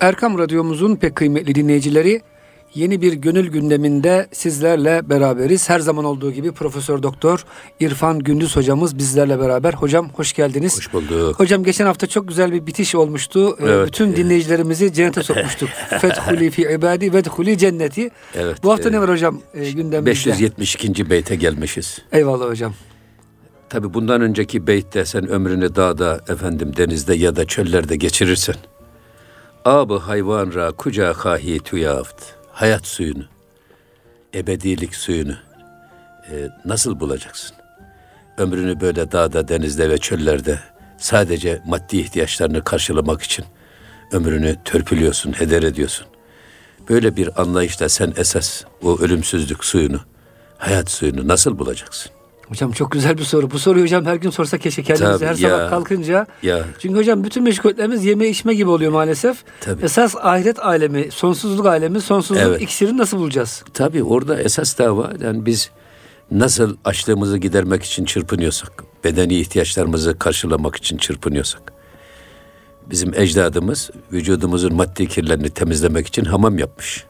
Erkam Radyomuzun pek kıymetli dinleyicileri yeni bir gönül gündeminde sizlerle beraberiz. Her zaman olduğu gibi Profesör Doktor İrfan Gündüz hocamız bizlerle beraber. Hocam hoş geldiniz. Hoş bulduk. Hocam geçen hafta çok güzel bir bitiş olmuştu. Ee, Evet. Bütün dinleyicilerimizi cennete sokmuştuk. Fethuli fi ibadi ve dhuli cenneti. Evet, Bu hafta ne evet. var hocam e, gündemimizde? 572. beyte gelmişiz. Eyvallah hocam. Tabi bundan önceki beytte sen ömrünü dağda, efendim denizde ya da çöllerde geçirirsen. Abı hayvan ra kuca kahi tuyaft. Hayat suyunu, ebedilik suyunu e, nasıl bulacaksın? Ömrünü böyle dağda, denizde ve çöllerde sadece maddi ihtiyaçlarını karşılamak için ömrünü törpülüyorsun, heder ediyorsun. Böyle bir anlayışla sen esas o ölümsüzlük suyunu, hayat suyunu nasıl bulacaksın? Hocam çok güzel bir soru. Bu soruyu hocam her gün sorsa keşke kendimize Tabii her ya. sabah kalkınca. Ya. Çünkü hocam bütün meşguliyetlerimiz yeme içme gibi oluyor maalesef. Tabii. Esas ahiret alemi, sonsuzluk alemi, sonsuzluk Evet. iksirini nasıl bulacağız? Tabii orada esas dava yani biz nasıl açlığımızı gidermek için çırpınıyorsak, bedeni ihtiyaçlarımızı karşılamak için çırpınıyorsak, bizim ecdadımız vücudumuzun maddi kirlerini temizlemek için hamam yapmış.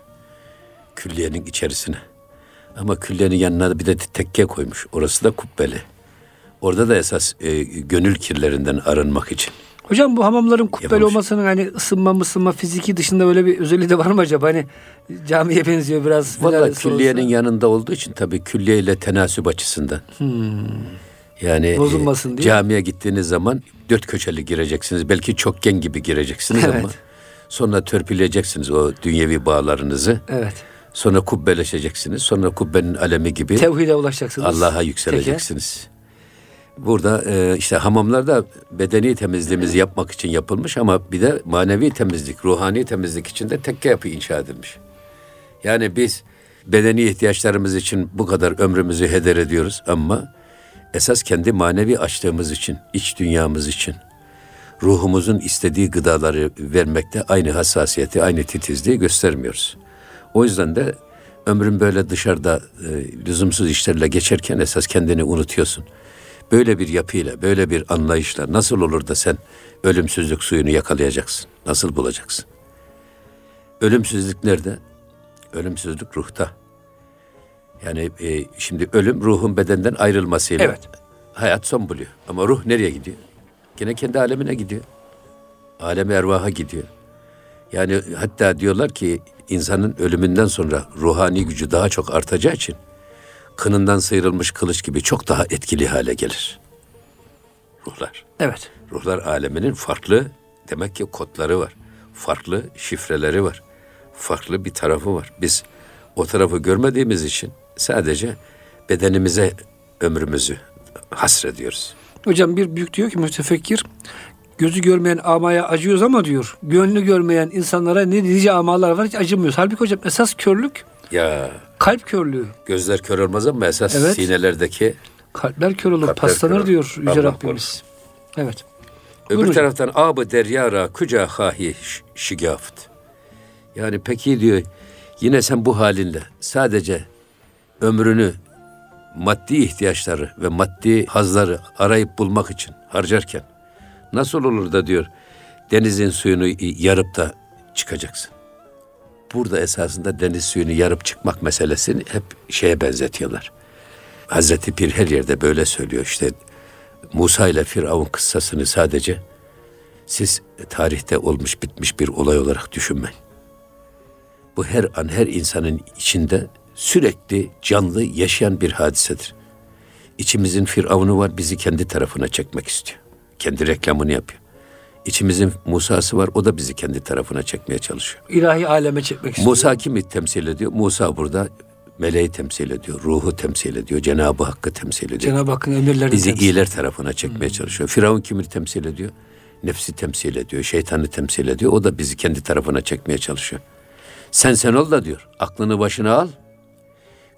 Külliyenin içerisine. Ama külliyenin yanına bir de tekke koymuş. Orası da kubbeli. Orada da esas e, gönül kirlerinden arınmak için. Hocam bu hamamların kubbeli Yapılmış. olmasının hani ısınma mısınma fiziki dışında böyle bir özelliği de var mı acaba? Hani camiye benziyor biraz. Valla külliyenin olsa. yanında olduğu için tabii külliye ile tenasüp açısından. Yani Hmm. Bozulmasın e, diye. camiye gittiğiniz zaman dört köşeli gireceksiniz. Belki çokgen gibi gireceksiniz ama Evet. sonra törpüleyeceksiniz o dünyevi bağlarınızı. Evet. Sonra kubbeleşeceksiniz. Sonra kubbenin alemi gibi Tevhide ulaşacaksınız. Allah'a yükseleceksiniz. Burada e, işte hamamlarda bedeni temizliğimizi yapmak için yapılmış ama bir de manevi temizlik, ruhani temizlik için de tekke yapı inşa edilmiş. Yani biz bedeni ihtiyaçlarımız için bu kadar ömrümüzü heder ediyoruz ama esas kendi manevi açlığımız için, iç dünyamız için, ruhumuzun istediği gıdaları vermekte aynı hassasiyeti, aynı titizliği göstermiyoruz. O yüzden de ömrün böyle dışarıda e, lüzumsuz işlerle geçerken esas kendini unutuyorsun. Böyle bir yapıyla, böyle bir anlayışla nasıl olur da sen ölümsüzlük suyunu yakalayacaksın? Nasıl bulacaksın? Ölümsüzlük nerede? Ölümsüzlük ruhta. Yani e, şimdi ölüm ruhun bedenden ayrılmasıyla Evet. hayat son buluyor. Ama ruh nereye gidiyor? Gene kendi alemine gidiyor. Alem ervaha gidiyor. Yani hatta diyorlar ki insanın ölümünden sonra ruhani gücü daha çok artacağı için kınından sıyrılmış kılıç gibi çok daha etkili hale gelir. Ruhlar. Evet. Ruhlar aleminin farklı demek ki kodları var. Farklı şifreleri var. Farklı bir tarafı var. Biz o tarafı görmediğimiz için sadece bedenimize ömrümüzü hasrediyoruz. Hocam bir büyük diyor ki mütefekkir gözü görmeyen amaya acıyoruz ama diyor gönlü görmeyen insanlara ne nice amalar var hiç acımıyoruz. Halbuki hocam esas körlük Ya kalp körlüğü. gözler kör olmaz ama esas Evet. sinelerdeki Kalpler kör olur, Kalpler paslanır kör olur. diyor Yüce Allah Rabbimiz. Evet. Öbür Buyurun taraftan abı deryara kuca hahi şigaft. Yani peki diyor yine sen bu halinle sadece ömrünü maddi ihtiyaçları ve maddi hazları arayıp bulmak için harcarken nasıl olur da diyor denizin suyunu yarıp da çıkacaksın. Burada esasında deniz suyunu yarıp çıkmak meselesini hep şeye benzetiyorlar. Hazreti Pir her yerde böyle söylüyor işte Musa ile Firavun kıssasını sadece siz tarihte olmuş bitmiş bir olay olarak düşünmeyin. Bu her an her insanın içinde sürekli canlı yaşayan bir hadisedir. İçimizin Firavun'u var bizi kendi tarafına çekmek istiyor. Kendi reklamını yapıyor. İçimizin Musa'sı var o da bizi kendi tarafına çekmeye çalışıyor. İlahi aleme çekmek istiyor. Musa kimi temsil ediyor? Musa burada meleği temsil ediyor, ruhu temsil ediyor, Cenab-ı Hakk'ı temsil ediyor. Cenab-ı Hakk'ın emirlerini Bizi temsil- iyiler tarafına çekmeye çalışıyor. Firavun kimi temsil ediyor? Nefsi temsil ediyor, şeytanı temsil ediyor. O da bizi kendi tarafına çekmeye çalışıyor. Sen sen ol da diyor. Aklını başına al.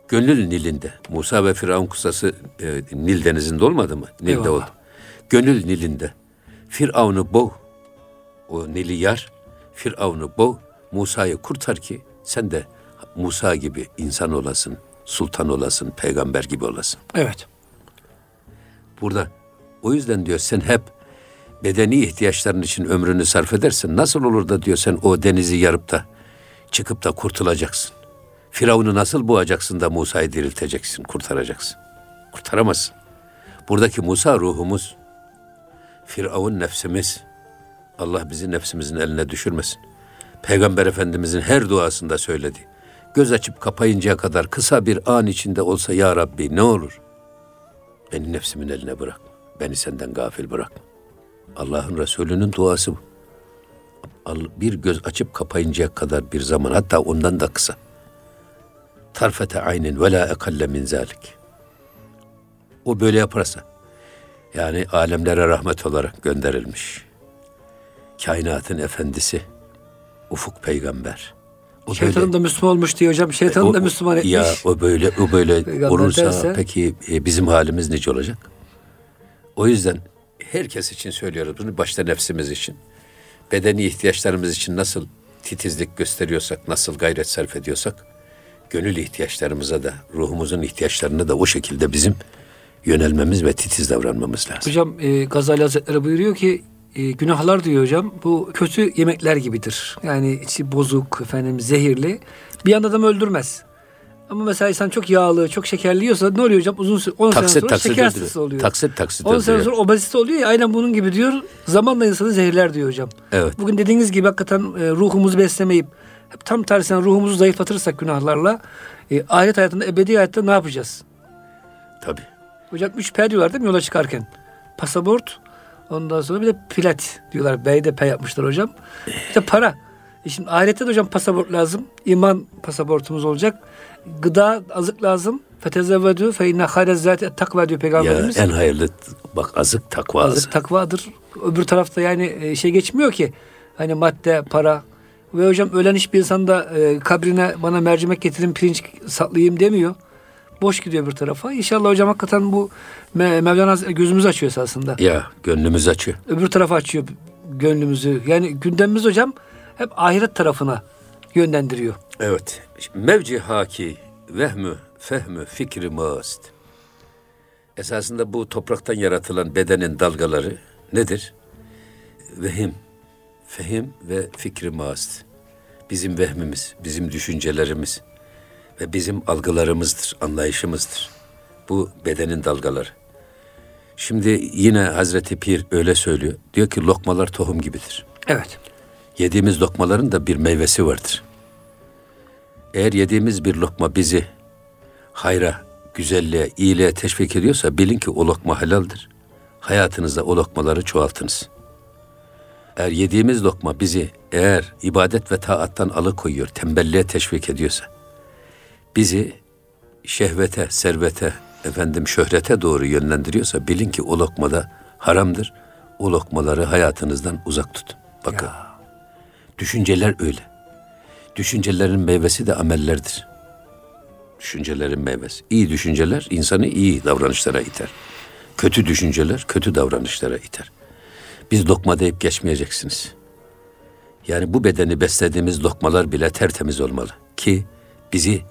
Gönül Nil'inde. Musa ve Firavun kıssası e, Nil denizinde olmadı mı? Nil'de Eyvallah. oldu. Gönül Nil'inde. Firavun'u boğ. O Nil'i yar. Firavun'u boğ. Musa'yı kurtar ki sen de Musa gibi insan olasın, sultan olasın, peygamber gibi olasın. Evet. Burada o yüzden diyor sen hep bedeni ihtiyaçların için ömrünü sarf edersen nasıl olur da diyor sen o denizi yarıp da çıkıp da kurtulacaksın. Firavun'u nasıl boğacaksın da Musa'yı dirilteceksin, kurtaracaksın. Kurtaramazsın. Buradaki Musa ruhumuz, Firavun nefsimiz. Allah bizi nefsimizin eline düşürmesin. Peygamber Efendimizin her duasında söyledi. Göz açıp kapayıncaya kadar kısa bir an içinde olsa ya Rabbi ne olur? Beni nefsimin eline bırakma. Beni senden gafil bırakma. Allah'ın Resulü'nün duası bu. Bir göz açıp kapayıncaya kadar bir zaman hatta ondan da kısa. Tarfete aynin ve la ekalle min zalik. O böyle yaparsa yani alemlere rahmet olarak gönderilmiş. Kainatın efendisi Ufuk peygamber. O Şeytanın da Müslüman olmuş diye hocam. Şeytanın da o- Müslüman etmiş. Ya o böyle o böyle olursa derse- peki e, bizim halimiz nice olacak? O yüzden herkes için söylüyoruz bunu başta nefsimiz için. Bedeni ihtiyaçlarımız için nasıl titizlik gösteriyorsak, nasıl gayret sarf ediyorsak gönül ihtiyaçlarımıza da, ruhumuzun ihtiyaçlarına da o şekilde bizim yönelmemiz ve titiz davranmamız lazım. Hocam e, Gazali Hazretleri buyuruyor ki e, günahlar diyor hocam bu kötü yemekler gibidir. Yani içi bozuk, efendim zehirli. Bir anda adamı öldürmez. Ama mesela insan çok yağlı, çok şekerli yiyorsa ne oluyor hocam? Uzun süre 10 sene Taksit sonra taksit şeker hastası oluyor. Taksit taksit 10 sene sonra obezite oluyor ya aynen bunun gibi diyor. Zamanla insanı zehirler diyor hocam. Evet. Bugün dediğiniz gibi hakikaten e, ruhumuzu beslemeyip hep tam tersine ruhumuzu zayıflatırsak günahlarla e, ahiret hayatında ebedi hayatta ne yapacağız? Tabii. Hocam üç P diyorlar değil mi yola çıkarken? Pasaport, ondan sonra bir de pilat diyorlar. B'yi de P yapmışlar hocam. İşte para. E şimdi ahirette de hocam pasaport lazım. İman pasaportumuz olacak. Gıda, azık lazım. Fetezevvedü fe inne hayre zâti takva diyor Ya Peygamberimiz. en hayırlı bak azık takva azık azık. takvadır. Öbür tarafta yani e, şey geçmiyor ki. Hani madde, para. Ve hocam ölen hiçbir insan da e, kabrine bana mercimek getirin pirinç saklayayım demiyor. Boş gidiyor bir tarafa. İnşallah hocam hakikaten bu Me- Mevlana gözümüzü açıyor esasında. Ya gönlümüz açıyor. Öbür tarafa açıyor gönlümüzü. Yani gündemimiz hocam hep ahiret tarafına yönlendiriyor. Evet. Mevci haki vehmü fehmü fikri mast. Esasında bu topraktan yaratılan bedenin dalgaları nedir? Vehim, fehim ve fikri mast. Bizim vehmimiz, bizim düşüncelerimiz ve bizim algılarımızdır, anlayışımızdır. Bu bedenin dalgaları. Şimdi yine Hazreti Pir öyle söylüyor. Diyor ki lokmalar tohum gibidir. Evet. Yediğimiz lokmaların da bir meyvesi vardır. Eğer yediğimiz bir lokma bizi hayra, güzelliğe, iyiliğe teşvik ediyorsa bilin ki o lokma helaldir. Hayatınızda o lokmaları çoğaltınız. Eğer yediğimiz lokma bizi eğer ibadet ve taattan alıkoyuyor, tembelliğe teşvik ediyorsa, bizi şehvete, servete, efendim şöhrete doğru yönlendiriyorsa bilin ki o lokmada haramdır. O lokmaları hayatınızdan uzak tutun. Bakın. Düşünceler öyle. Düşüncelerin meyvesi de amellerdir. Düşüncelerin meyvesi. İyi düşünceler insanı iyi davranışlara iter. Kötü düşünceler kötü davranışlara iter. Biz lokma deyip geçmeyeceksiniz. Yani bu bedeni beslediğimiz lokmalar bile tertemiz olmalı. Ki bizi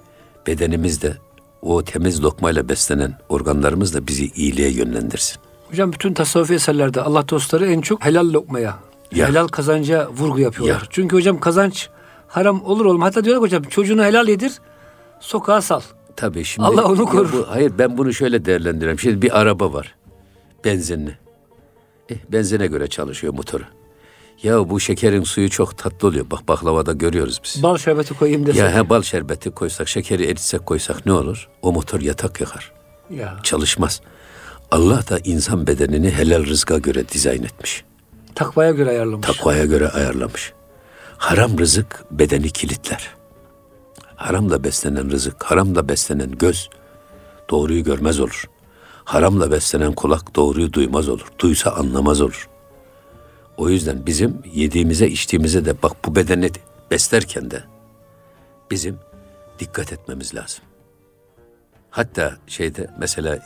bedenimizde o temiz lokmayla beslenen organlarımız da bizi iyiliğe yönlendirsin. Hocam bütün tasavvufi eserlerde Allah dostları en çok helal lokmaya, Ya. helal kazanca vurgu yapıyorlar. Ya. Çünkü hocam kazanç haram olur olmaz. Hatta diyorlar ki hocam çocuğunu helal yedir, sokağa sal. Tabii şimdi Allah onu korur. bu- hayır ben bunu şöyle değerlendiriyorum. Şimdi bir araba var. Benzinli. Eh, benzine göre çalışıyor motoru. Ya bu şekerin suyu çok tatlı oluyor. Bak baklavada görüyoruz biz. Bal şerbeti koyayım desek. Ya he, bal şerbeti koysak, şekeri eritsek koysak ne olur? O motor yatak yakar. Ya. Çalışmaz. Allah da insan bedenini helal rızka göre dizayn etmiş. Takvaya göre ayarlamış. Takvaya göre ayarlamış. Haram rızık bedeni kilitler. Haramla beslenen rızık, haramla beslenen göz doğruyu görmez olur. Haramla beslenen kulak doğruyu duymaz olur. Duysa anlamaz olur. O yüzden bizim yediğimize içtiğimize de bak bu bedeni beslerken de bizim dikkat etmemiz lazım. Hatta şeyde mesela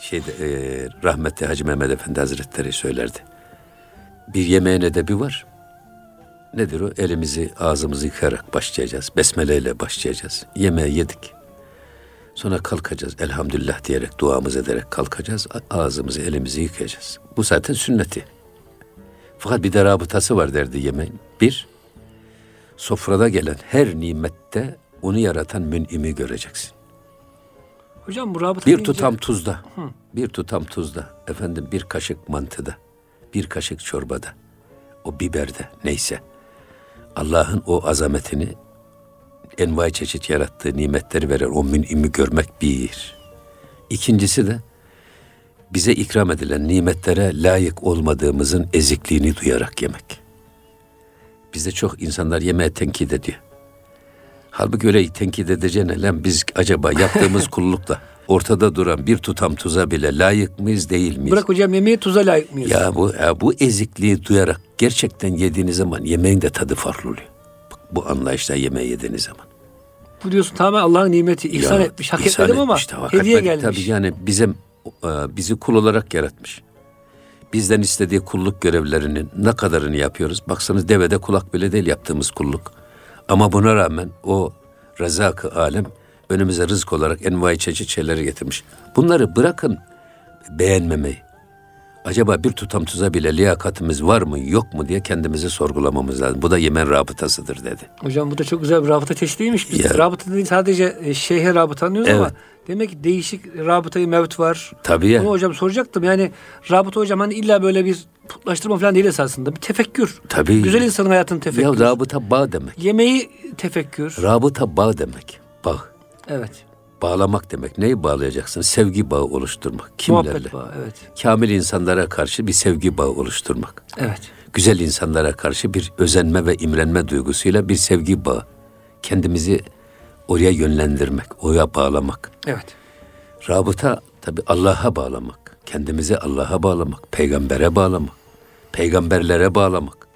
şeyde eee rahmetli Hacı Mehmet Efendi Hazretleri söylerdi bir yemeğin edebi var. Nedir o? Elimizi ağzımızı yıkayarak başlayacağız. Besmele ile başlayacağız. Yemeği yedik. Sonra kalkacağız. Elhamdülillah diyerek duamız ederek kalkacağız. Ağzımızı elimizi yıkayacağız. Bu zaten sünneti. Fakat bir de rabıtası var derdi yemeğin. Bir, sofrada gelen her nimette onu yaratan mün'imi göreceksin. Hocam bu rabıta Bir deyince- tutam tuzda, bir tutam tuzda, efendim bir kaşık mantıda, bir kaşık çorbada, o biberde neyse. Allah'ın o azametini envai çeşit yarattığı nimetleri veren o mün'imi görmek bir. İkincisi de bize ikram edilen nimetlere layık olmadığımızın ezikliğini duyarak yemek. Bizde çok insanlar yemeğe tenkit ediyor. Halbuki öyle tenkit edeceğine lan biz acaba yaptığımız kullukla ortada duran bir tutam tuza bile layık mıyız değil miyiz? Bırak hocam yemeği tuza layık mıyız? Ya bu ya bu ezikliği duyarak gerçekten yediğiniz zaman yemeğin de tadı farklı oluyor. Bu anlayışla yemeği yediğiniz zaman. Bu diyorsun tamamen Allah'ın nimeti. ihsan Ya, etmiş. Hak etmedim ama etmiş hak hediye gelmiş. Tabii yani bizim bizi kul olarak yaratmış. Bizden istediği kulluk görevlerinin ne kadarını yapıyoruz? Baksanız devede kulak bile değil yaptığımız kulluk. Ama buna rağmen o rezak-ı alem önümüze rızık olarak envai çeşit şeyleri getirmiş. Bunları bırakın beğenmemeyi. Acaba bir tutam tuza bile liyakatimiz var mı yok mu diye kendimizi sorgulamamız lazım. Bu da yemen rabıtasıdır dedi. Hocam bu da çok güzel bir rabıta çeşidiymiş. Biz Ya. rabıta değil sadece e, şeyhe rabıta anlıyoruz ama Evet. demek ki değişik rabıtayı mevt var. Tabii ya. Bunu hocam soracaktım. Yani rabıta hocam hani illa böyle bir putlaştırma falan değil esasında. Bir tefekkür. Tabii. Güzel insanın hayatını tefekkür. Ya rabıta bağ demek. Yemeği tefekkür. Rabıta bağ demek. Bağ. evet. Bağlamak demek. Neyi bağlayacaksın? Sevgi bağı oluşturmak. Kimlerle? Muhabbet bağı. Evet. Kamil insanlara karşı bir sevgi bağı oluşturmak. Evet. Güzel insanlara karşı bir özenme ve imrenme duygusuyla bir sevgi bağı. Kendimizi oraya yönlendirmek, oraya bağlamak. Evet. Rabıta tabi Allah'a bağlamak. Kendimizi Allah'a bağlamak, peygambere bağlamak, peygamberlere bağlamak.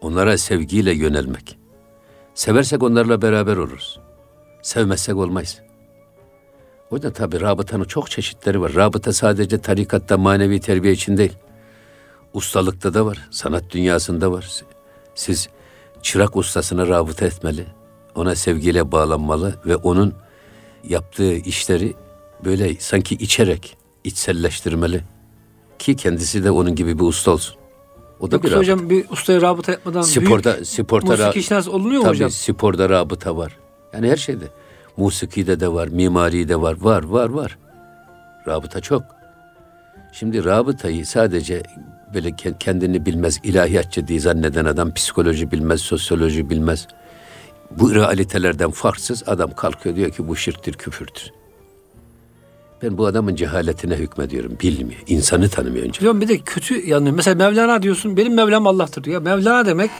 Onlara sevgiyle yönelmek. Seversek onlarla beraber oluruz. Sevmezsek olmayız. O yüzden tabi rabıtanın çok çeşitleri var. Rabıta sadece tarikatta manevi terbiye için değil. Ustalıkta da var, sanat dünyasında var. Siz çırak ustasına rabıta etmeli. Ona sevgiyle bağlanmalı ve onun yaptığı işleri böyle sanki içerek içselleştirmeli. Ki kendisi de onun gibi bir usta olsun. O da bir Yoksa rabıta. hocam bir ustaya rabıta yapmadan Sporda, büyük sporda musiki ra- işinaz olunuyor mu Tabii hocam? sporda rabıta var. Yani her şeyde. Musikide de var, mimari de var. Var, var, var. Rabıta çok. Şimdi rabıtayı sadece böyle ke- kendini bilmez, ilahiyatçı diye zanneden adam psikoloji bilmez, sosyoloji bilmez. Bu realitelerden farksız adam kalkıyor diyor ki bu şirktir, küfürdür. Ben bu adamın cehaletine hükmediyorum. Bilmiyor. İnsanı tanımıyor önce. Hocam bir de kötü yanıyor. Mesela Mevlana diyorsun. Benim Mevlam Allah'tır diyor. Mevlana demek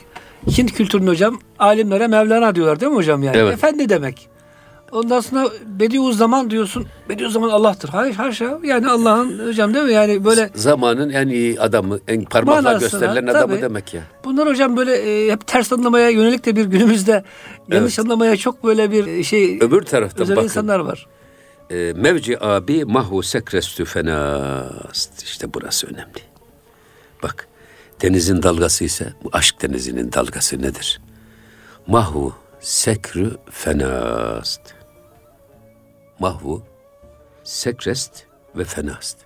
Hint kültüründe hocam alimlere Mevlana diyorlar değil mi hocam yani? Evet. Efendi demek. Ondan sonra Bediüzzaman diyorsun. Bediüzzaman Allah'tır. Hayır haşa. Yani Allah'ın hocam değil mi? Yani böyle Zamanın en iyi adamı, en parmakla Manasına, gösterilen adamı tabii. demek ya. bunlar hocam böyle e, hep ters anlamaya yönelik de bir günümüzde yanlış anlamaya çok böyle bir e, şey Öbür taraftan özel bakın. insanlar var. E, mevci abi mahu sekrestü fenast. İşte burası önemli. Bak denizin dalgası ise bu aşk denizinin dalgası nedir? Mahu sekrü fenast. Mahvu sekrest ve fenast.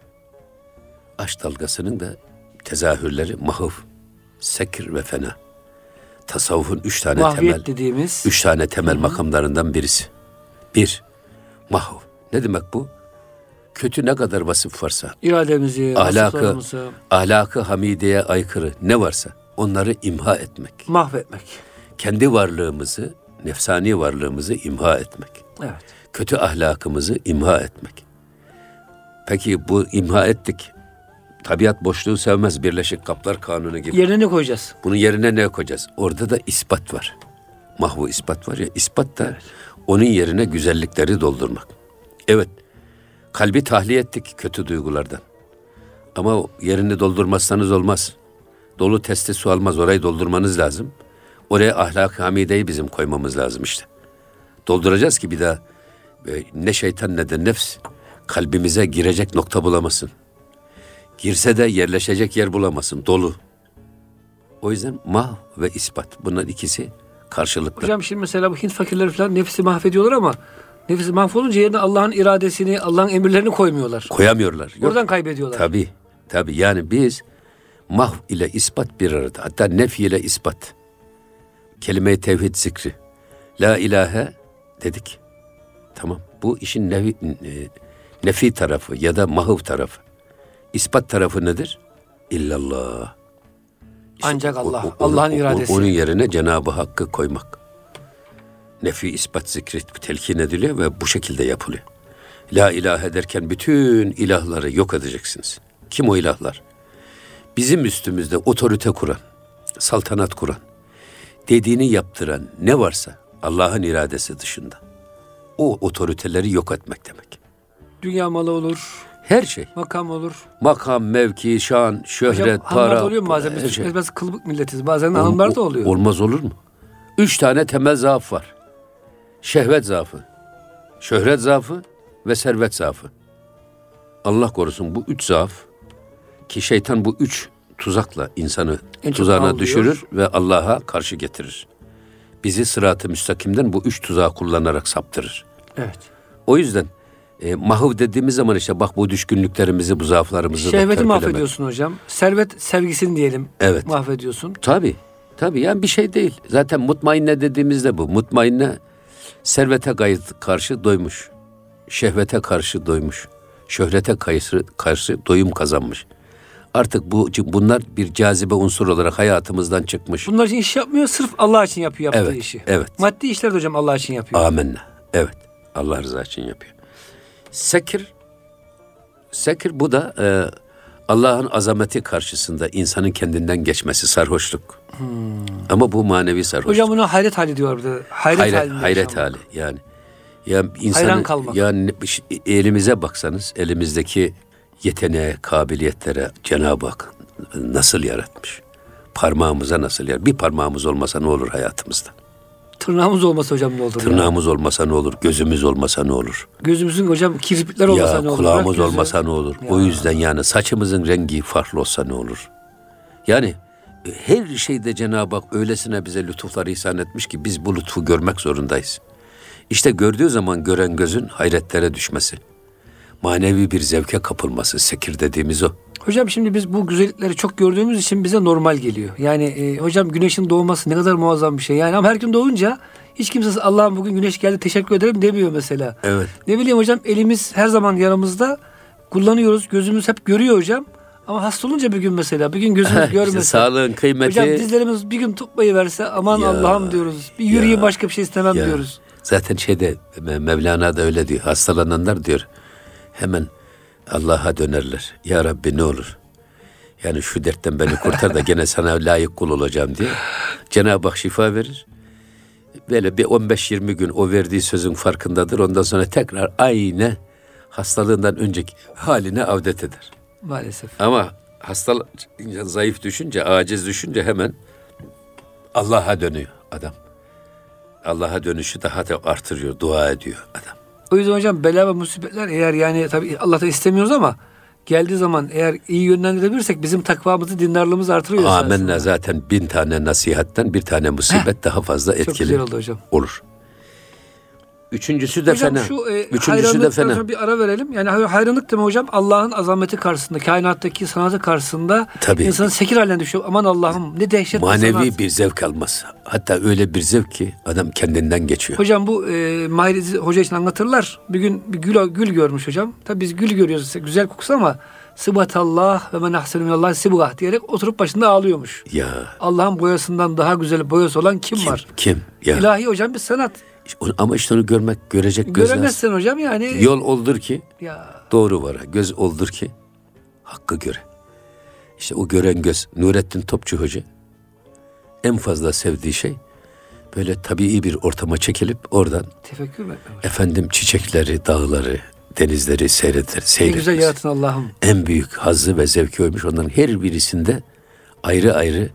Aşk dalgasının da tezahürleri mahuv, sekr ve fena. Tasavvufun üç tane Mahviyet temel dediğimiz Üç tane temel makamlarından birisi. Bir, mahv. Ne demek bu? Kötü ne kadar vasıf varsa, irademizi, ahlakı, ahlakı hamideye aykırı ne varsa onları imha etmek. mahvetmek. Kendi varlığımızı, nefsani varlığımızı imha etmek. Evet. Kötü ahlakımızı imha etmek. Peki bu imha ettik. Tabiat boşluğu sevmez Birleşik Kaplar Kanunu gibi. Yerine ne koyacağız? Bunun yerine ne koyacağız? Orada da ispat var. Mahvu ispat var ya. ispat da onun yerine güzellikleri doldurmak. Evet. Kalbi tahliye ettik kötü duygulardan. Ama yerini doldurmazsanız olmaz. Dolu testi su almaz. Orayı doldurmanız lazım. Oraya ahlak hamideyi bizim koymamız lazım işte. Dolduracağız ki bir daha ne şeytan ne de nefs kalbimize girecek nokta bulamasın. Girse de yerleşecek yer bulamasın. Dolu. O yüzden mah ve ispat. Bunlar ikisi karşılıklı. Hocam şimdi mesela bu Hint fakirleri falan nefsi mahvediyorlar ama nefsi mahvolunca yerine Allah'ın iradesini, Allah'ın emirlerini koymuyorlar. Koyamıyorlar. Yok. Oradan kaybediyorlar. Tabii. Tabii. Yani biz Mahv ile ispat bir arada. Hatta nef ile ispat. Kelime-i tevhid zikri. La ilahe dedik. Tamam. Bu işin nefi, e, nefi tarafı ya da mahv tarafı. İspat tarafı nedir? İllallah. İşte Ancak Allah, Allah'ın iradesi. Onun yerine Cenab-ı Hakk'ı koymak. Nefi ispat zikri telkin ediliyor ve bu şekilde yapılıyor. La ilahe derken bütün ilahları yok edeceksiniz. Kim o ilahlar? Bizim üstümüzde otorite kuran, saltanat kuran, dediğini yaptıran ne varsa Allah'ın iradesi dışında. O otoriteleri yok etmek demek. Dünya malı olur, Her şey. makam olur. Makam, mevki, şan, şöhret, Hocam para. oluyor mu bazen? Biz şey. biz kılıbık milletiz. Bazen Ol- hanımlarda ol- oluyor. Olmaz olur mu? Üç tane temel zaaf var. Şehvet zaafı, şöhret zaafı ve servet zaafı. Allah korusun bu üç zaaf ki şeytan bu üç tuzakla insanı En tuzağına düşürür ve Allah'a karşı getirir. Bizi sırat-ı müstakimden bu üç tuzağı kullanarak saptırır. Evet. O yüzden e, mahv dediğimiz zaman işte bak bu düşkünlüklerimizi, bu zaaflarımızı da Şehveti törpülemek. mahvediyorsun hocam. Servet sevgisini diyelim. Evet. Mahvediyorsun. Tabii. Tabii yani bir şey değil. Zaten mutmainne dediğimizde bu. Mutmainne servete gayet karşı doymuş. Şehvete karşı doymuş. Şöhrete karşı, karşı doyum kazanmış. Artık bu bunlar bir cazibe unsur olarak hayatımızdan çıkmış. Bunlar için iş yapmıyor. Sırf Allah için yapıyor yaptığı Evet, işi. evet. Maddi işler de hocam Allah için yapıyor. Amenna. Evet. Allah rızası için yapıyor. Sekir Sekir bu da e, Allah'ın azameti karşısında insanın kendinden geçmesi sarhoşluk. Ama bu manevi sarhoşluk. Hocam buna hayret hali diyorlar bir de. Hayret, hayret, halinde hayret hali yani. Ya insanın kalmak. yani elimize baksanız elimizdeki yeteneğe, kabiliyetlere Cenab-ı Hak nasıl yaratmış? Parmağımıza nasıl yaratmış? Bir parmağımız olmasa ne olur hayatımızda? Tırnağımız olmasa hocam ne olur ya? Tırnağımız olmasa ne olur? Gözümüz olmasa ne olur? Gözümüzün hocam kirpikler olmasa ya ne olur? kulağımız Bırak gözü. olmasa ne olur? O yüzden yani saçımızın rengi farklı olsa ne olur? Yani e, her şeyde Cenab-ı Hak öylesine bize lütuflar ihsan etmiş ki biz bu lütfu görmek zorundayız. İşte gördüğü zaman gören gözün hayretlere düşmesi. Manevi bir zevke kapılması, sekir dediğimiz o. Hocam şimdi biz bu güzellikleri çok gördüğümüz için bize normal geliyor. Yani e, hocam güneşin doğması ne kadar muazzam bir şey. Yani ama her gün doğunca hiç kimse Allah'ım bugün güneş geldi teşekkür ederim demiyor mesela. Evet. Ne bileyim hocam elimiz her zaman yanımızda kullanıyoruz. Gözümüz hep görüyor hocam. Ama hasta olunca bir gün mesela bir gün gözümüz görmese. İşte sağlığın kıymeti... Hocam dizlerimiz bir gün tutmayı verse aman Ya, Allah'ım diyoruz. Bir yürüyeyim ya, başka bir şey istemem Ya, diyoruz. Zaten şeyde Me- Mevlana da öyle diyor. Hastalananlar diyor hemen Allah'a dönerler. Ya Rabbi ne olur? Yani şu dertten beni kurtar da gene sana layık kul olacağım diye. Cenab-ı Hak şifa verir. Böyle bir 15-20 gün o verdiği sözün farkındadır. Ondan sonra tekrar aynı hastalığından önceki haline avdet eder. Maalesef. Ama hasta zayıf düşünce, aciz düşünce hemen Allah'a dönüyor adam. Allah'a dönüşü daha da artırıyor, dua ediyor adam. O yüzden hocam bela ve musibetler eğer yani tabii Allah'tan istemiyoruz ama geldiği zaman eğer iyi yönlendirebilirsek bizim takvamızı, dindarlığımızı artırıyor. Amenna zaten bin tane nasihatten bir tane musibet daha fazla Çok etkili güzel oldu hocam. olur. Üçüncüsü de hocam fena. şu e, Üçüncüsü de fena. bir ara verelim. Yani hay- hayranlık deme hocam Allah'ın azameti karşısında, kainattaki sanatı karşısında Tabii. insan sekir haline düşüyor. Aman Allah'ım ne dehşet bir Manevi sanat. bir zevk almaz. Hatta öyle bir zevk ki adam kendinden geçiyor. Hocam bu e, Mahir Hoca için anlatırlar. Bir gün bir gül, gül görmüş hocam. Tabii biz gül görüyoruz güzel kokusu ama Sıbatallah ve men ahsenu minallah sibgah diyerek oturup başında ağlıyormuş. Ya Allah'ın boyasından daha güzel boyası olan kim, kim? var? Kim? Ya. İlahi hocam bir sanat. Ama işte onu görmek, görecek göz lazım. Göremezsen hocam yani. Yol oldur ki Ya doğru vara. Göz oldur ki hakkı göre. İşte o gören göz Nurettin Topçu Hoca en fazla sevdiği şey böyle tabii bir ortama çekilip oradan tefekkür efendim çiçekleri, dağları, denizleri seyreder, Ne seyretmesi. güzel yaratın Allah'ım. En büyük hazzı ve zevki oymuş. Onların her birisinde ayrı ayrı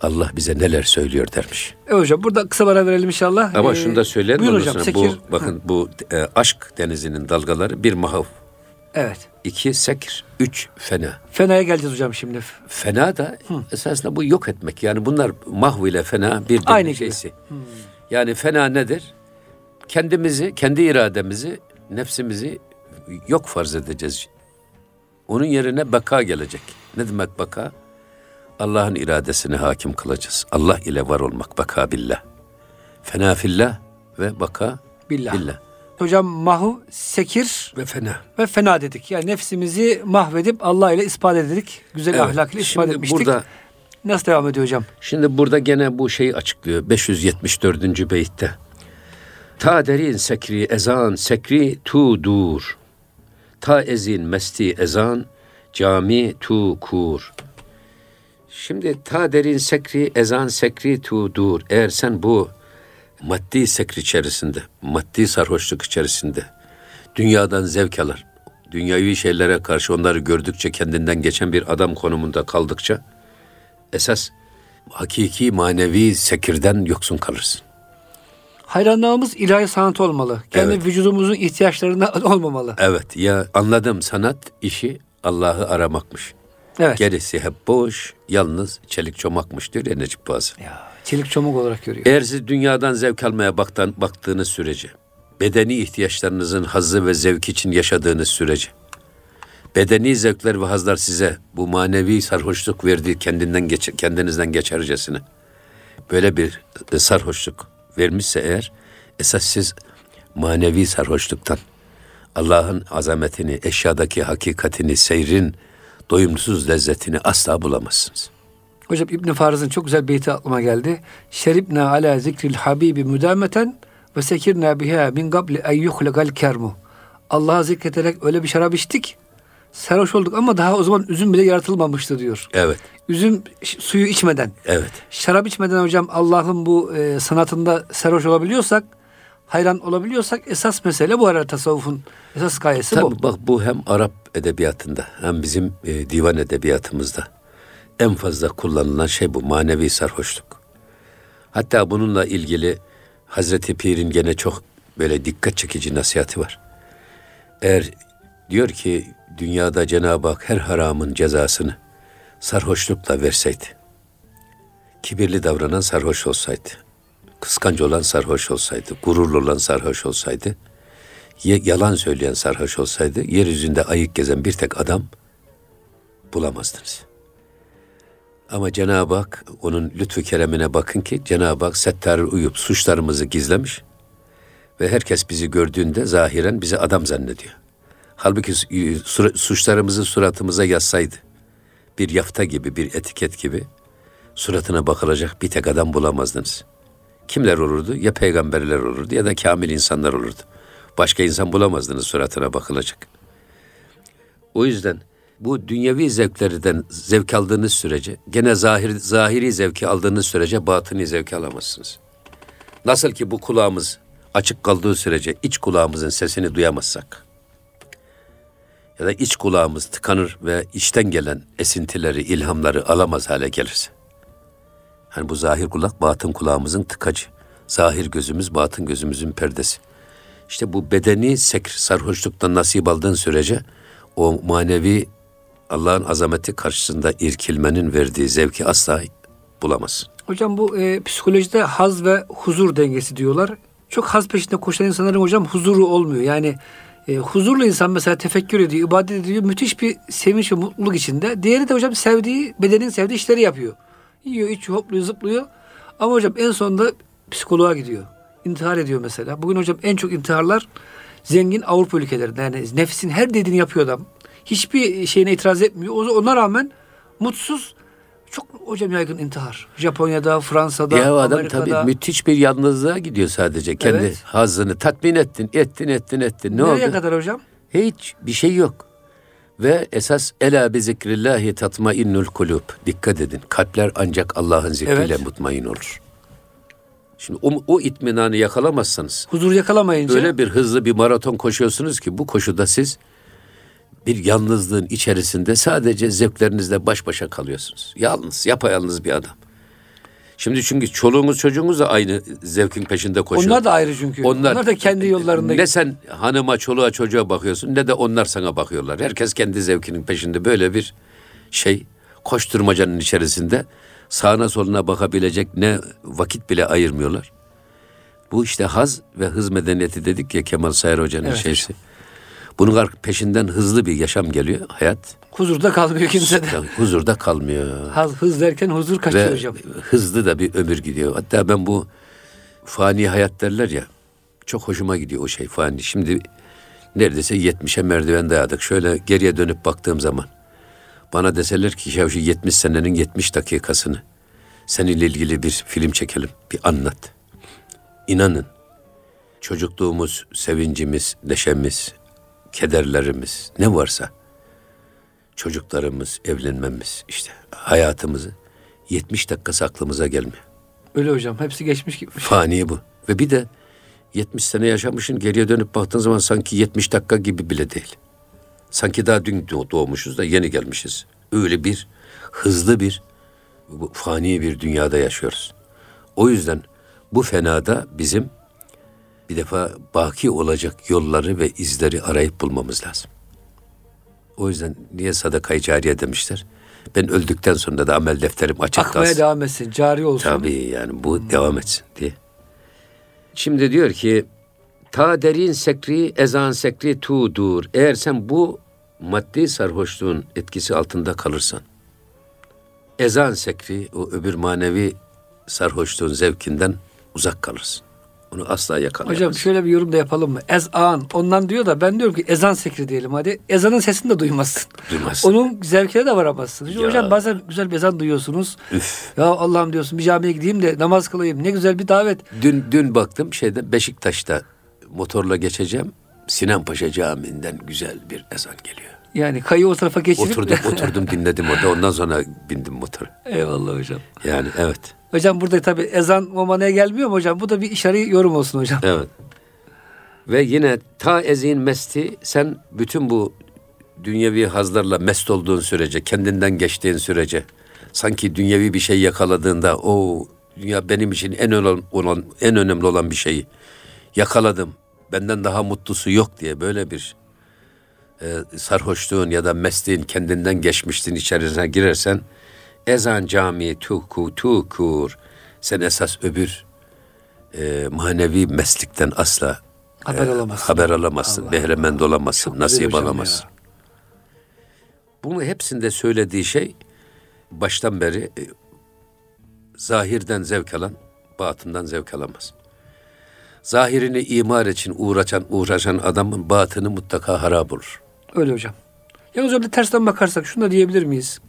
Allah bize neler söylüyor dermiş. Evet hocam burada kısa ara verelim inşallah. Ama Ee, şunu da söyleyelim buyurun hocam, sekir. Bu, bakın bu e, aşk denizinin dalgaları bir mahav. Evet. iki sekir, üç fena. Fena'ya geleceğiz hocam şimdi. Fena da esasında bu yok etmek. Yani bunlar mahv ile fena bir Aynı şeysi. Yani fena nedir? Kendimizi, kendi irademizi, nefsimizi yok farz edeceğiz. Onun yerine beka gelecek. Ne demek beka? Allah'ın iradesine hakim kılacağız. Allah ile var olmak baka billah. Fena fillah ve baka Billah. billah. Hocam mahu, sekir Ve fena. ve fena dedik. Yani nefsimizi mahvedip Allah ile ispat ededik. Güzel Evet, ahlak ile ispat şimdi etmiştik. burada- Nasıl devam ediyor hocam? Şimdi burada gene bu şeyi açıklıyor. 574. beytte. Ta derin sekri ezan sekri tu dur. Ta ezin mesti ezan cami tu kur. Şimdi ta derin sekri ezan sekri tu dur. Eğer sen bu maddi sekri içerisinde, maddi sarhoşluk içerisinde dünyadan zevk alır. Dünyavi şeylere karşı onları gördükçe kendinden geçen bir adam konumunda kaldıkça esas hakiki manevi sekirden yoksun kalırsın. Hayranlığımız ilahi sanat olmalı. Kendi Evet. vücudumuzun ihtiyaçlarına olmamalı. Evet ya anladım sanat işi Allah'ı aramakmış. Evet. Gerisi hep boş, yalnız çelik çomakmış diyor ya Necip Fazıl. Ya, çelik çomuk olarak görüyor. Eğer siz dünyadan zevk almaya baktan, baktığınız sürece, bedeni ihtiyaçlarınızın hazzı ve zevk için yaşadığınız sürece, bedeni zevkler ve hazlar size bu manevi sarhoşluk verdiği kendinden geç, kendinizden geçercesine böyle bir e, sarhoşluk vermişse eğer esas siz manevi sarhoşluktan Allah'ın azametini, eşyadaki hakikatini, seyrin doyumsuz lezzetini asla bulamazsınız. Hocam İbn Fariz'in çok güzel beyti aklıma geldi. Şeribna ala zikril habibi müdameten ve sekirna biha min qabli en yuhlegal kermu. Allah'a zikrederek öyle bir şarap içtik. Sarhoş olduk ama daha o zaman üzüm bile yaratılmamıştı diyor. Evet, Üzüm suyu içmeden, evet. şarap içmeden hocam Allah'ın bu e, sanatında sarhoş olabiliyorsak, hayran olabiliyorsak esas mesele bu herhalde tasavvufun esas gayesi bu. Tabii bak bu hem Arap edebiyatında hem bizim e, divan edebiyatımızda en fazla kullanılan şey bu manevi sarhoşluk. Hatta bununla ilgili Hazreti Pir'in gene çok böyle dikkat çekici nasihati var. Eğer diyor ki dünyada Cenab-ı Hak her haramın cezasını sarhoşlukla verseydi, kibirli davranan sarhoş olsaydı, kıskanç olan sarhoş olsaydı, gururlu olan sarhoş olsaydı, yalan söyleyen sarhoş olsaydı yeryüzünde ayık gezen bir tek adam bulamazdınız. Ama Cenab-ı Hak onun lütfu keremine bakın ki Cenab-ı Hak settarı uyup suçlarımızı gizlemiş ve herkes bizi gördüğünde zahiren bizi adam zannediyor. Halbuki sura- suçlarımızı suratımıza yazsaydı bir yafta gibi bir etiket gibi suratına bakılacak bir tek adam bulamazdınız. Kimler olurdu? Ya peygamberler olurdu ya da kamil insanlar olurdu. Başka insan bulamazdınız suratına bakılacak. O yüzden bu dünyevi zevklerden zevk aldığınız sürece gene zahir, zahiri zevki aldığınız sürece batını zevki alamazsınız. Nasıl ki bu kulağımız açık kaldığı sürece iç kulağımızın sesini duyamazsak ya da iç kulağımız tıkanır ve içten gelen esintileri, ilhamları alamaz hale gelirse. Hani bu zahir kulak batın kulağımızın tıkacı. Zahir gözümüz batın gözümüzün perdesi. İşte bu bedeni sekr, sarhoşluktan nasip aldığın sürece o manevi Allah'ın azameti karşısında irkilmenin verdiği zevki asla bulamazsın. Hocam bu e, psikolojide haz ve huzur dengesi diyorlar. Çok haz peşinde koşan insanların hocam huzuru olmuyor. Yani e, huzurlu insan mesela tefekkür ediyor, ibadet ediyor. Müthiş bir sevinç ve mutluluk içinde. Diğeri de hocam sevdiği, bedenin sevdiği işleri yapıyor. Yiyor, içiyor, hopluyor, zıplıyor. Ama hocam en sonunda psikoloğa gidiyor. İntihar ediyor mesela. Bugün hocam en çok intiharlar zengin Avrupa ülkelerinde. Yani nefsin her dediğini yapıyor adam. Hiçbir şeyine itiraz etmiyor. Ona rağmen mutsuz. Çok hocam yaygın intihar. Japonya'da, Fransa'da, Ya adam Amerika'da. tabii müthiş bir yalnızlığa gidiyor sadece. Kendi Evet. hazzını tatmin ettin, ettin, ettin, ettin. Ne Nereye oldu? kadar hocam? Hiç bir şey yok. Ve esas ela bi zikrillahi tatmainnul kulub. Dikkat edin. Kalpler ancak Allah'ın zikriyle Evet. mutmain olur. Şimdi o, o itminanı yakalamazsanız Huzur yakalamayınca öyle bir hızlı bir maraton koşuyorsunuz ki bu koşuda siz bir yalnızlığın içerisinde sadece zevklerinizle baş başa kalıyorsunuz. Yalnız, yapayalnız bir adam. Şimdi çünkü çoluğunuz çocuğunuz da aynı zevkin peşinde koşuyor. onlar da ayrı çünkü. Onlar, da kendi yollarında. Ne sen hanıma, çoluğa, çocuğa bakıyorsun ne de onlar sana bakıyorlar. Herkes kendi zevkinin peşinde böyle bir şey koşturmacanın içerisinde sağına soluna bakabilecek ne vakit bile ayırmıyorlar. Bu işte haz ve hız medeniyeti dedik ya Kemal Sayar Hoca'nın Evet şeysi. Bunun peşinden hızlı bir yaşam geliyor hayat. Huzurda kalmıyor kimse de. Huzurda kalmıyor. Haz, hız derken huzur kaçıyor Ve hocam. hızlı da bir ömür gidiyor. Hatta ben bu fani hayat derler ya. Çok hoşuma gidiyor o şey fani. Şimdi neredeyse 70'e merdiven dayadık. Şöyle geriye dönüp baktığım zaman bana deseler ki ya şu 70 senenin 70 dakikasını seninle ilgili bir film çekelim, bir anlat. İnanın çocukluğumuz, sevincimiz, neşemiz, kederlerimiz ne varsa çocuklarımız, evlenmemiz işte hayatımızı 70 dakikası aklımıza gelmiyor. Öyle hocam. Hepsi geçmiş gitmiş. Fani bu. Ve bir de 70 sene yaşamışın geriye dönüp baktığın zaman sanki 70 dakika gibi bile değil. Sanki daha dün doğ- doğmuşuz da yeni gelmişiz. Öyle bir hızlı bir bu fani bir dünyada yaşıyoruz. O yüzden bu fenada bizim bir defa baki olacak yolları ve izleri arayıp bulmamız lazım. O yüzden niye sadakayı cariye demişler? Ben öldükten sonra da amel defterim açık Akmaya kalsın. devam etsin. Cari olsun. Tabii yani bu devam etsin diye. Şimdi diyor ki ta derin sekri ezan sekri tudur. Eğer sen bu maddi sarhoşluğun etkisi altında kalırsan ezan sekri o öbür manevi sarhoşluğun zevkinden uzak kalırsın. Onu asla yakalayamazsın. Hocam şöyle bir yorum da yapalım mı? Ezan. Ondan diyor da ben diyorum ki ezan sekri diyelim hadi. Ezanın sesini de duymazsın. Duymazsın. Onun zevkine de varamazsın. Ya. Hocam bazen güzel bir ezan duyuyorsunuz. Üf. Ya Allah'ım diyorsun bir camiye gideyim de namaz kılayım. Ne güzel bir davet. Dün dün baktım şeyde Beşiktaş'ta motorla geçeceğim. Sinan Paşa Camii'nden güzel bir ezan geliyor. Yani kayı o tarafa geçirip. Oturdum oturdum dinledim orada. Ondan sonra bindim motora. Eyvallah hocam. Yani evet. Hocam burada tabii ezan o manaya gelmiyor mu hocam? Bu da bir işareti yorum olsun hocam. Evet. Ve yine ta ezin mesti sen bütün bu dünyevi hazlarla mest olduğun sürece, kendinden geçtiğin sürece sanki dünyevi bir şey yakaladığında o dünya benim için en önemli olan en önemli olan bir şeyi yakaladım. Benden daha mutlusu yok diye böyle bir e, sarhoşluğun ya da mesleğin kendinden geçmiştin içerisine girersen ezan cami tuku tukur sen esas öbür e, manevi meslekten asla Haber e, alamazsın. haber alamazsın, Allah behremend olamazsın, Çok nasip alamazsın. ya. Bunu hepsinde söylediği şey baştan beri e, zahirden zevk alan, batından zevk alamaz. Zahirini imar için uğraşan uğraşan adamın batını mutlaka harap olur. Öyle hocam. Yalnız öyle tersten bakarsak şunu da diyebilir miyiz?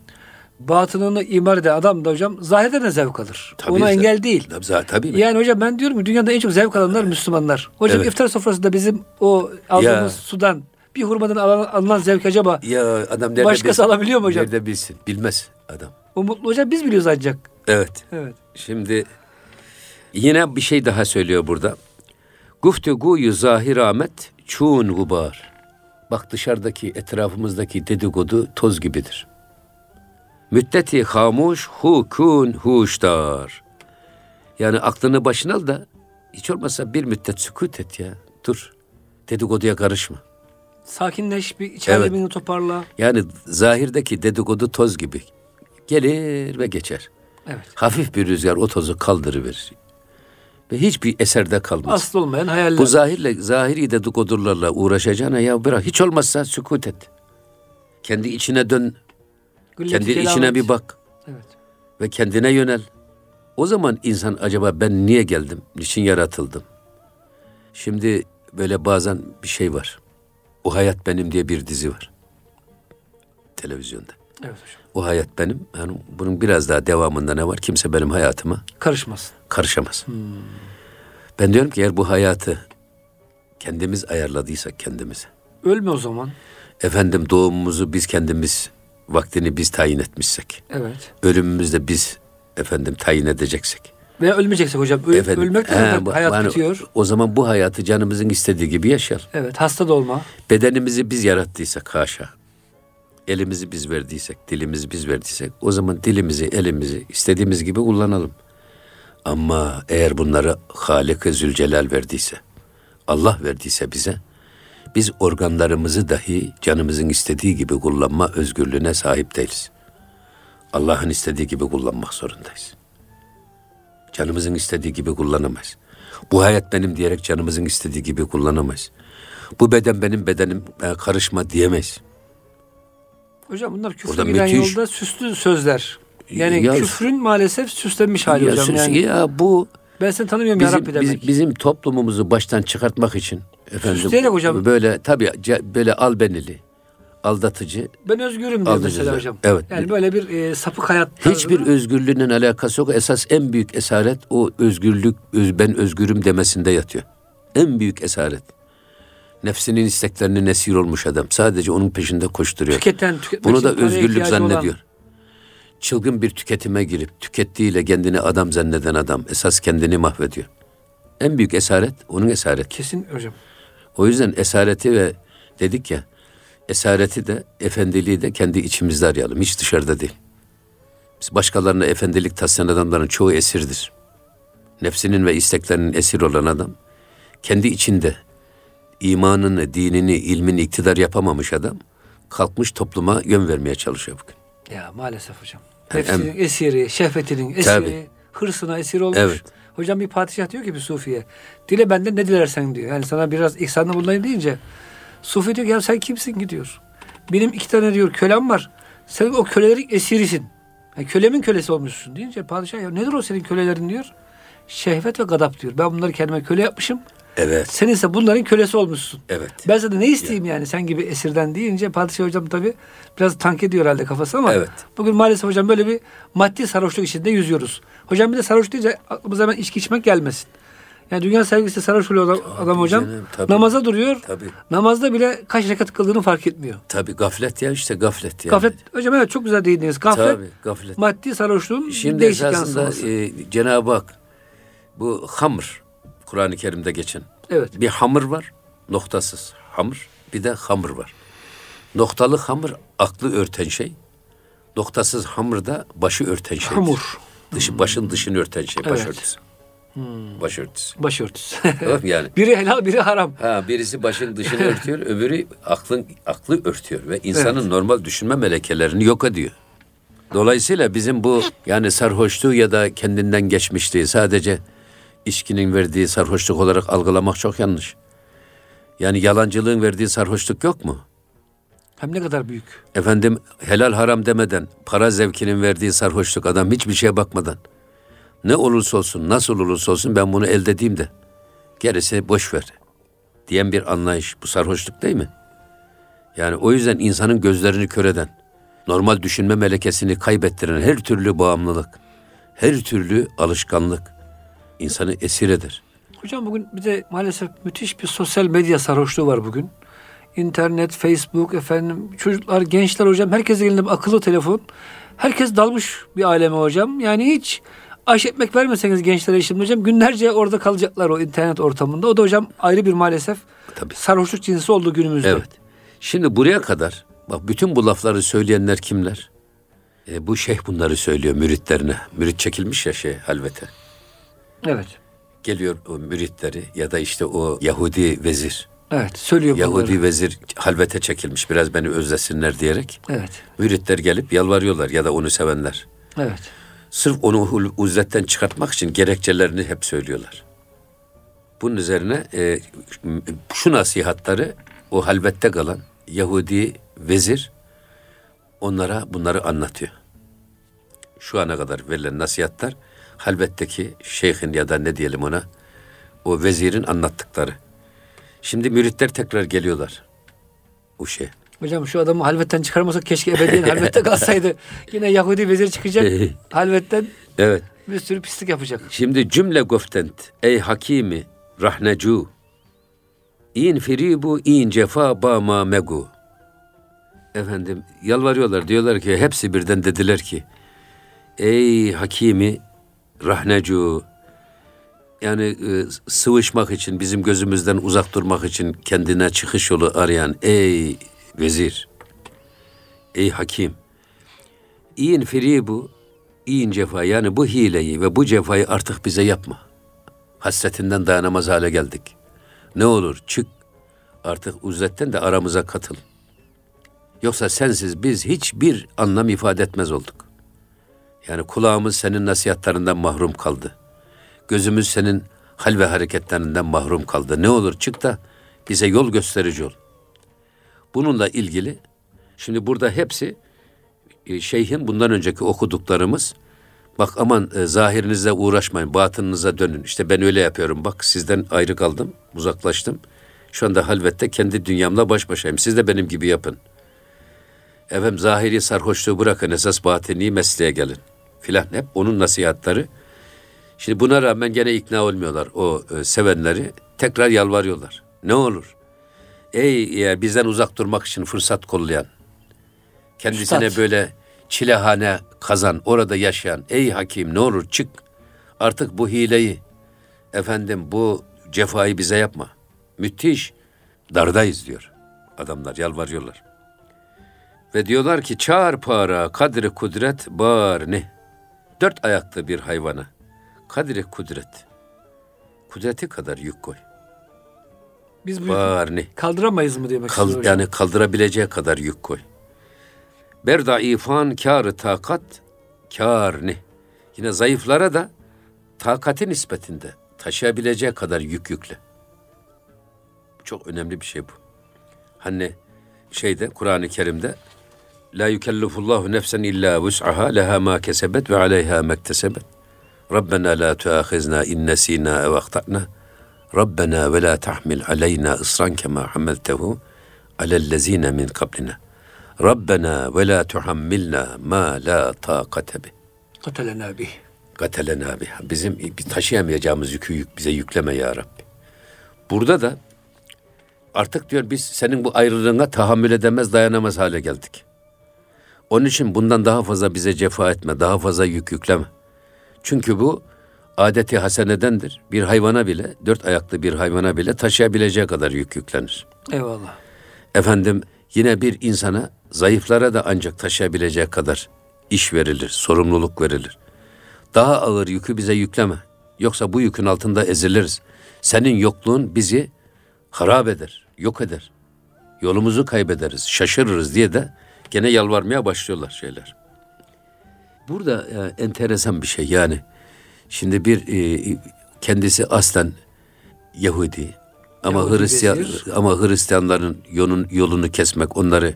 Batınını imar eden adam da hocam zahirden de zevk alır. Tabii Ona engel değil. Tabii, za- tabii mi? Yani hocam ben diyorum ki dünyada en çok zevk alanlar Müslümanlar. Hocam Evet. iftar sofrasında bizim o aldığımız Ya. sudan bir hurmadan alınan, alınan zevk acaba Ya adam Başkası bilsin? alabiliyor mu hocam? Nerede bilsin? Bilmez adam. o mutlu hocam biz biliyoruz ancak. Evet. Evet. Şimdi yine bir şey daha söylüyor burada. Gufteguyu zahir ahmet çun gubar. Bak dışarıdaki etrafımızdaki dedikodu toz gibidir. Müddeti hamuş hukun huştar. Yani aklını başına al da hiç olmazsa bir müddet sükut et ya. Dur. Dedikoduya karışma. Sakinleş bir iç alemini toparla. Yani zahirdeki dedikodu toz gibi. Gelir ve geçer. Evet. Hafif bir rüzgar o tozu kaldırıverir. Ve hiçbir eserde kalmaz. Aslı olmayan hayaller. Bu zahirle, zahiri dedikodularla uğraşacağına ya bırak. Hiç olmazsa sükut et. Kendi içine dön, Gülleti kendi içine bir bak Evet. ve kendine yönel. O zaman insan acaba ben niye geldim, niçin yaratıldım? Şimdi böyle bazen bir şey var. O Hayat Benim diye bir dizi var. Televizyonda. Evet hocam. O hayat benim. Yani bunun biraz daha devamında ne var? Kimse benim hayatıma Karışmasın. karışamaz. Ben diyorum ki eğer bu hayatı kendimiz ayarladıysak kendimize. Ölme o zaman. Efendim doğumumuzu biz kendimiz vaktini biz tayin etmişsek. Evet. Ölümümüzü de biz efendim tayin edeceksek. Veya ölmeyeceksin hocam. Öl, efendim, ölmek de he, bu- hayat yani bitiyor. O zaman bu hayatı canımızın istediği gibi yaşayalım. Evet. Hasta da olma. Bedenimizi biz yarattıysak haşa. Elimizi biz verdiysek, dilimizi biz verdiysek o zaman dilimizi, elimizi istediğimiz gibi kullanalım. Ama eğer bunları Halik-i Zülcelal verdiyse, Allah verdiyse bize, biz organlarımızı dahi canımızın istediği gibi kullanma özgürlüğüne sahip değiliz. Allah'ın istediği gibi kullanmak zorundayız. Canımızın istediği gibi kullanamayız. Bu hayat benim diyerek canımızın istediği gibi kullanamayız. Bu beden benim bedenim e, karışma diyemeyiz. Hocam bunlar küfre Burada giden müthiş- yolda süslü sözler. Yani Ya- küfrün maalesef süslenmiş hali ya, hocam. sus- Yani ya bu ben seni tanımıyorum ya bizim, Rabbi biz- demek. bizim toplumumuzu baştan çıkartmak için efendim Süsleyerek hocam. böyle tabii böyle albenili, aldatıcı ben özgürüm diyor Aldırıcılar. mesela hocam. Evet. Yani böyle bir e, sapık hayat tarzı. Hiçbir özgürlüğünün alakası yok. Esas en büyük esaret o özgürlük, öz, ben özgürüm demesinde yatıyor. En büyük esaret. Nefsinin isteklerinin esir olmuş adam. Sadece onun peşinde koşturuyor. tüketen, tüketmek Bunu da özgürlük zannediyor. olan- Çılgın bir tüketime girip tükettiğiyle kendini adam zanneden adam esas kendini mahvediyor. En büyük esaret onun esareti. Kesin hocam. O yüzden esareti ve dedik ya esareti de efendiliği de kendi içimizde arayalım. Hiç dışarıda değil. Biz başkalarına efendilik taslayan adamların çoğu esirdir. Nefsinin ve isteklerinin esir olan adam kendi içinde imanını, dinini, ilmini iktidar yapamamış adam kalkmış topluma yön vermeye çalışıyor bugün. Ya maalesef hocam. Yani Nefsinin em- esiri, şehvetinin esiri, Tabii. hırsına esir olmuş. Evet. Hocam bir padişah diyor ki bir sufiye. Dile benden ne dilersen diyor. Yani sana biraz ihsanda bulunayım deyince. Sufi diyor ki ya sen kimsin ki diyor. Benim iki tane diyor kölem var. Sen o kölelerin esirisin. Yani kölemin kölesi olmuşsun deyince padişah ya nedir o senin kölelerin diyor. Şehvet ve gadap diyor. Ben bunları kendime köle yapmışım. Evet. Sen ise bunların kölesi olmuşsun. Evet. Ben sana ne isteyeyim yani sen gibi esirden deyince padişah hocam tabii biraz tank ediyor herhalde kafası ama Evet. bugün maalesef hocam böyle bir maddi sarhoşluk içinde yüzüyoruz. Hocam bir de sarhoş deyince aklımıza hemen içki içmek gelmesin. Yani dünya sevgisi sarhoş oluyor adam, adam hocam. canım, tabii. Namaza duruyor. Tabii. Namazda bile kaç rekat kıldığını fark etmiyor. Tabii gaflet ya işte gaflet yani. Gaflet hocam evet çok güzel değindiniz. Gaflet Tabii gaflet. maddi sarhoşluğun Şimdi değişik esasında yansıması. e, Cenab-ı Hak bu hamr Kur'an-ı Kerim'de geçen evet. bir hamur var noktasız hamur bir de hamur var. Noktalı hamur aklı örten şey. Noktasız hamur da başı örten şey. Hamur. Dışı, başın dışını örten şey. Evet. Başörtüsü. Başörtüsü. Başörtüsü. Tamam yani? biri helal biri haram. Ha birisi başın dışını örtüyor, öbürü aklın aklı örtüyor ve insanın normal düşünme melekelerini yok ediyor. Dolayısıyla bizim bu yani sarhoşluğu ya da kendinden geçmişliği sadece içkinin verdiği sarhoşluk olarak algılamak çok yanlış. Yani yalancılığın verdiği sarhoşluk yok mu? Hem ne kadar büyük. Efendim helal haram demeden para zevkinin verdiği sarhoşluk adam hiçbir şeye bakmadan ne olursa olsun nasıl olursa olsun ben bunu elde edeyim de gerisi boş ver diyen bir anlayış bu sarhoşluk değil mi? Yani o yüzden insanın gözlerini kör eden, normal düşünme melekesini kaybettiren her türlü bağımlılık, her türlü alışkanlık insanı esir eder. Hocam bugün bir de maalesef müthiş bir sosyal medya sarhoşluğu var bugün. İnternet, Facebook efendim çocuklar, gençler hocam herkesin elinde bir akıllı telefon. Herkes dalmış bir aleme hocam. Yani hiç aş ekmek vermeseniz gençlere şimdi hocam günlerce orada kalacaklar o internet ortamında. O da hocam ayrı bir maalesef Tabii. sarhoşluk cinsi oldu günümüzde. Evet. Şimdi buraya kadar bak bütün bu lafları söyleyenler kimler? E, bu şeyh bunları söylüyor müritlerine. Mürit çekilmiş ya şey halvete. Evet. Geliyor o müritleri ya da işte o Yahudi vezir. Evet. Söylüyor Yahudi bunları. vezir halvete çekilmiş biraz beni özlesinler diyerek. Evet. Müritler gelip yalvarıyorlar ya da onu sevenler. Evet. Sırf onu uzletten çıkartmak için gerekçelerini hep söylüyorlar. Bunun üzerine e, şu nasihatları o halvette kalan Yahudi vezir onlara bunları anlatıyor. Şu ana kadar verilen nasihatler halvetteki şeyhin ya da ne diyelim ona o vezirin anlattıkları. Şimdi müritler tekrar geliyorlar. O şey. Hocam şu adamı halvetten çıkarmasak keşke ebediyen halvette kalsaydı. Yine Yahudi vezir çıkacak. halvetten Evet. bir sürü pislik yapacak. Şimdi cümle goftent ey hakimi rahnecu in firibu in cefa bama megu. Efendim yalvarıyorlar diyorlar ki hepsi birden dediler ki ey hakimi rahnecu yani e, sıvışmak için bizim gözümüzden uzak durmak için kendine çıkış yolu arayan ey vezir ey hakim İyin firibu, iyin cefa yani bu hileyi ve bu cefayı artık bize yapma. Hasretinden dayanamaz hale geldik. Ne olur çık artık uzletten de aramıza katıl. Yoksa sensiz biz hiçbir anlam ifade etmez olduk. Yani kulağımız senin nasihatlarından mahrum kaldı. Gözümüz senin hal ve hareketlerinden mahrum kaldı. Ne olur çık da Bize yol gösterici ol. Bununla ilgili şimdi burada hepsi e, şeyhin bundan önceki okuduklarımız. Bak aman e, zahirinizle uğraşmayın batınınıza dönün. İşte ben öyle yapıyorum. Bak sizden ayrı kaldım uzaklaştım. Şu anda halvette kendi dünyamla baş başayım. Siz de benim gibi yapın. Efendim zahiri sarhoşluğu bırakın. Esas batini mesleğe gelin filan hep onun nasihatleri şimdi buna rağmen gene ikna olmuyorlar o e, sevenleri tekrar yalvarıyorlar ne olur ey ya bizden uzak durmak için fırsat kollayan kendisine Üstad. böyle çilehane kazan, orada yaşayan, ey hakim ne olur çık. Artık bu hileyi, efendim bu cefayı bize yapma. Müthiş, dardayız diyor. Adamlar yalvarıyorlar. Ve diyorlar ki çağır para, kadri kudret, bağır ne? Dört ayaklı bir hayvana, kadri kudret. Kudreti kadar yük koy. Biz bu Bağır ne? kaldıramayız mı demek Kal- istiyor yani kaldırabileceği kadar yük koy. Berda ifan kârı takat kâr ne? Yine zayıflara da takati nispetinde taşıyabileceği kadar yük yükle. Çok önemli bir şey bu. Hani şeyde Kur'an-ı Kerim'de La yukellifullahu nefsen illa vus'aha leha ma kesebet ve aleyha mektesebet. Rabbena la tuahizna in nesina ev ahtana. Rabbena ve la tahmil aleyna ısran kema hameltehu alellezine min kablina. Rabbena ve la tuhammilna ma la taqate bih. Katelena bih. Gatelena biha. Bizim taşıyamayacağımız yükü yük, bize yükleme ya Rabbi. Burada da artık diyor biz senin bu ayrılığına tahammül edemez, dayanamaz hale geldik. Onun için bundan daha fazla bize cefa etme, daha fazla yük yükleme. Çünkü bu adeti hasenedendir. Bir hayvana bile, dört ayaklı bir hayvana bile taşıyabileceği kadar yük yüklenir. Eyvallah. Efendim yine bir insana zayıflara da ancak taşıyabileceği kadar iş verilir, sorumluluk verilir. Daha ağır yükü bize yükleme. Yoksa bu yükün altında eziliriz. Senin yokluğun bizi harap eder, yok eder. Yolumuzu kaybederiz, şaşırırız diye de gene yalvarmaya başlıyorlar şeyler. Burada e, enteresan bir şey yani. Şimdi bir e, kendisi aslen Yahudi ama Yahudi Hristiyan vezir. ama Hristiyanların yolun, yolunu kesmek, onları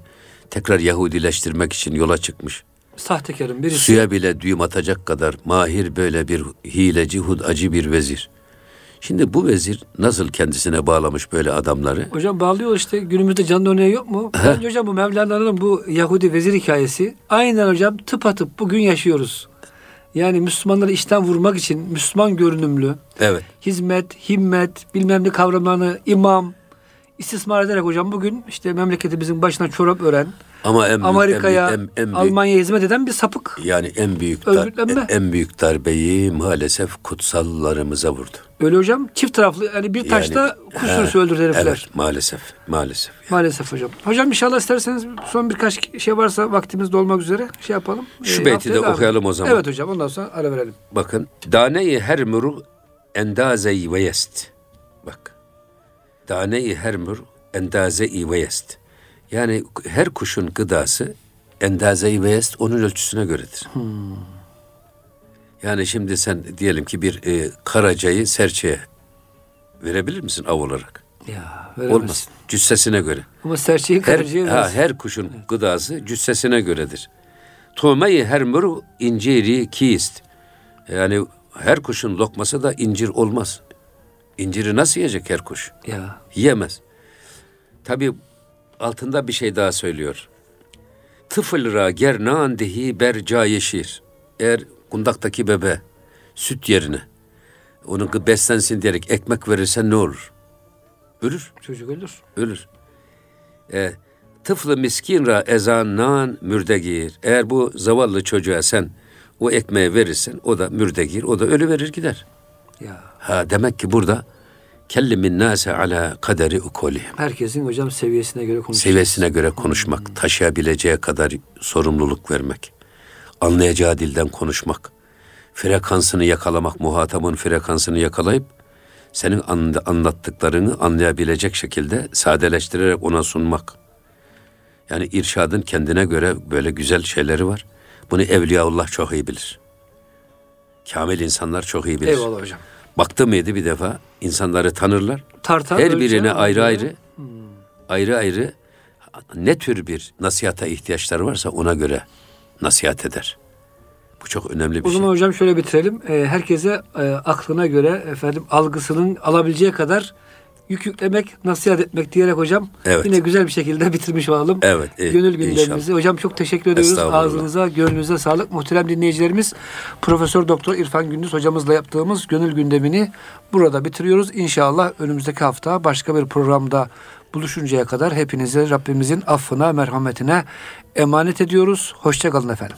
tekrar Yahudileştirmek için yola çıkmış. Sahtekarın birisi. Suya bile düğüm atacak kadar mahir böyle bir hileci, hudacı bir vezir. Şimdi bu vezir nasıl kendisine bağlamış böyle adamları? Hocam bağlıyor işte günümüzde canlı örneği yok mu? Bence hocam bu Mevlana'nın bu Yahudi vezir hikayesi aynen hocam tıpatıp bugün yaşıyoruz. Yani Müslümanları işten vurmak için Müslüman görünümlü, Evet. hizmet, himmet, bilmem ne kavramlarını imam istismar ederek hocam bugün işte memleketimizin başına çorap ören, Ama en Amerika'ya, en, en, en Almanya'ya hizmet eden bir sapık. yani en büyük dar, en, büyük darbeyi maalesef kutsallarımıza vurdu. Öyle hocam çift taraflı yani bir taşta Yani, kuş sürüsü öldürdü herifler. Evet, maalesef, maalesef. Maalesef hocam. Hocam inşallah isterseniz son birkaç şey varsa vaktimiz dolmak üzere şey yapalım. Şu Ee, beyti de okuyalım edelim. o zaman. Evet hocam ondan sonra ara verelim. Bakın. Daneyi her muru endaze-i ve yest. Bak. Daneyi her muru endaze-i ve yest. Yani her kuşun gıdası endaze-i ve yest onun ölçüsüne göredir. Yani şimdi sen diyelim ki bir e, karacayı serçeye verebilir misin av olarak? Ya veremezsin. Olmaz. Cüssesine göre. Ama serçeyi Her, karıcıya ha, her kuşun gıdası cüssesine göredir. Tuğmeyi her muru inciri kist. Yani her kuşun lokması da incir olmaz. İnciri nasıl yiyecek her kuş? Ya Yiyemez. Tabi altında bir şey daha söylüyor. Tıfılra gernan dehi ber cayeşir. Eğer kundaktaki bebe süt yerine onu beslensin diyerek ekmek verirsen ne olur? Ölür çocuk ölür. ölür. E, tıflı miskinra ezannan mürdegir. Eğer bu zavallı çocuğa sen o ekmeği verirsen o da mürdegir, o da ölü verir gider. Ya Ha demek ki burada kellimin nase ala kaderi ukolihim. herkesin hocam seviyesine göre konuşacağız. Seviyesine göre konuşmak, taşıyabileceği kadar sorumluluk vermek, anlayacağı dilden konuşmak, frekansını yakalamak, muhatabın frekansını yakalayıp senin anla- anlattıklarını anlayabilecek şekilde sadeleştirerek ona sunmak. Yani irşadın kendine göre böyle güzel şeyleri var. Bunu Evliyaullah çok iyi bilir. Kamil insanlar çok iyi bilir. Eyvallah hocam. baktı mıydı bir defa insanları tanırlar. Tartar. Her birine ayrı ayrı ayrı ayrı ne tür bir nasihata ihtiyaçları varsa ona göre nasihat eder. Bu çok önemli bir O zaman şey. hocam şöyle bitirelim. Ee, herkese e, aklına göre efendim algısının alabileceği kadar yük yüklemek, nasihat etmek diyerek hocam Evet. yine güzel bir şekilde bitirmiş olalım. Evet, e, Gönül gündemimizi. Hocam çok teşekkür ediyoruz. Ağzınıza, gönlünüze sağlık. Muhterem dinleyicilerimiz Profesör Doktor İrfan Gündüz hocamızla yaptığımız gönül gündemini burada bitiriyoruz. İnşallah önümüzdeki hafta başka bir programda buluşuncaya kadar hepinize Rabbimizin affına, merhametine emanet ediyoruz. Hoşçakalın efendim.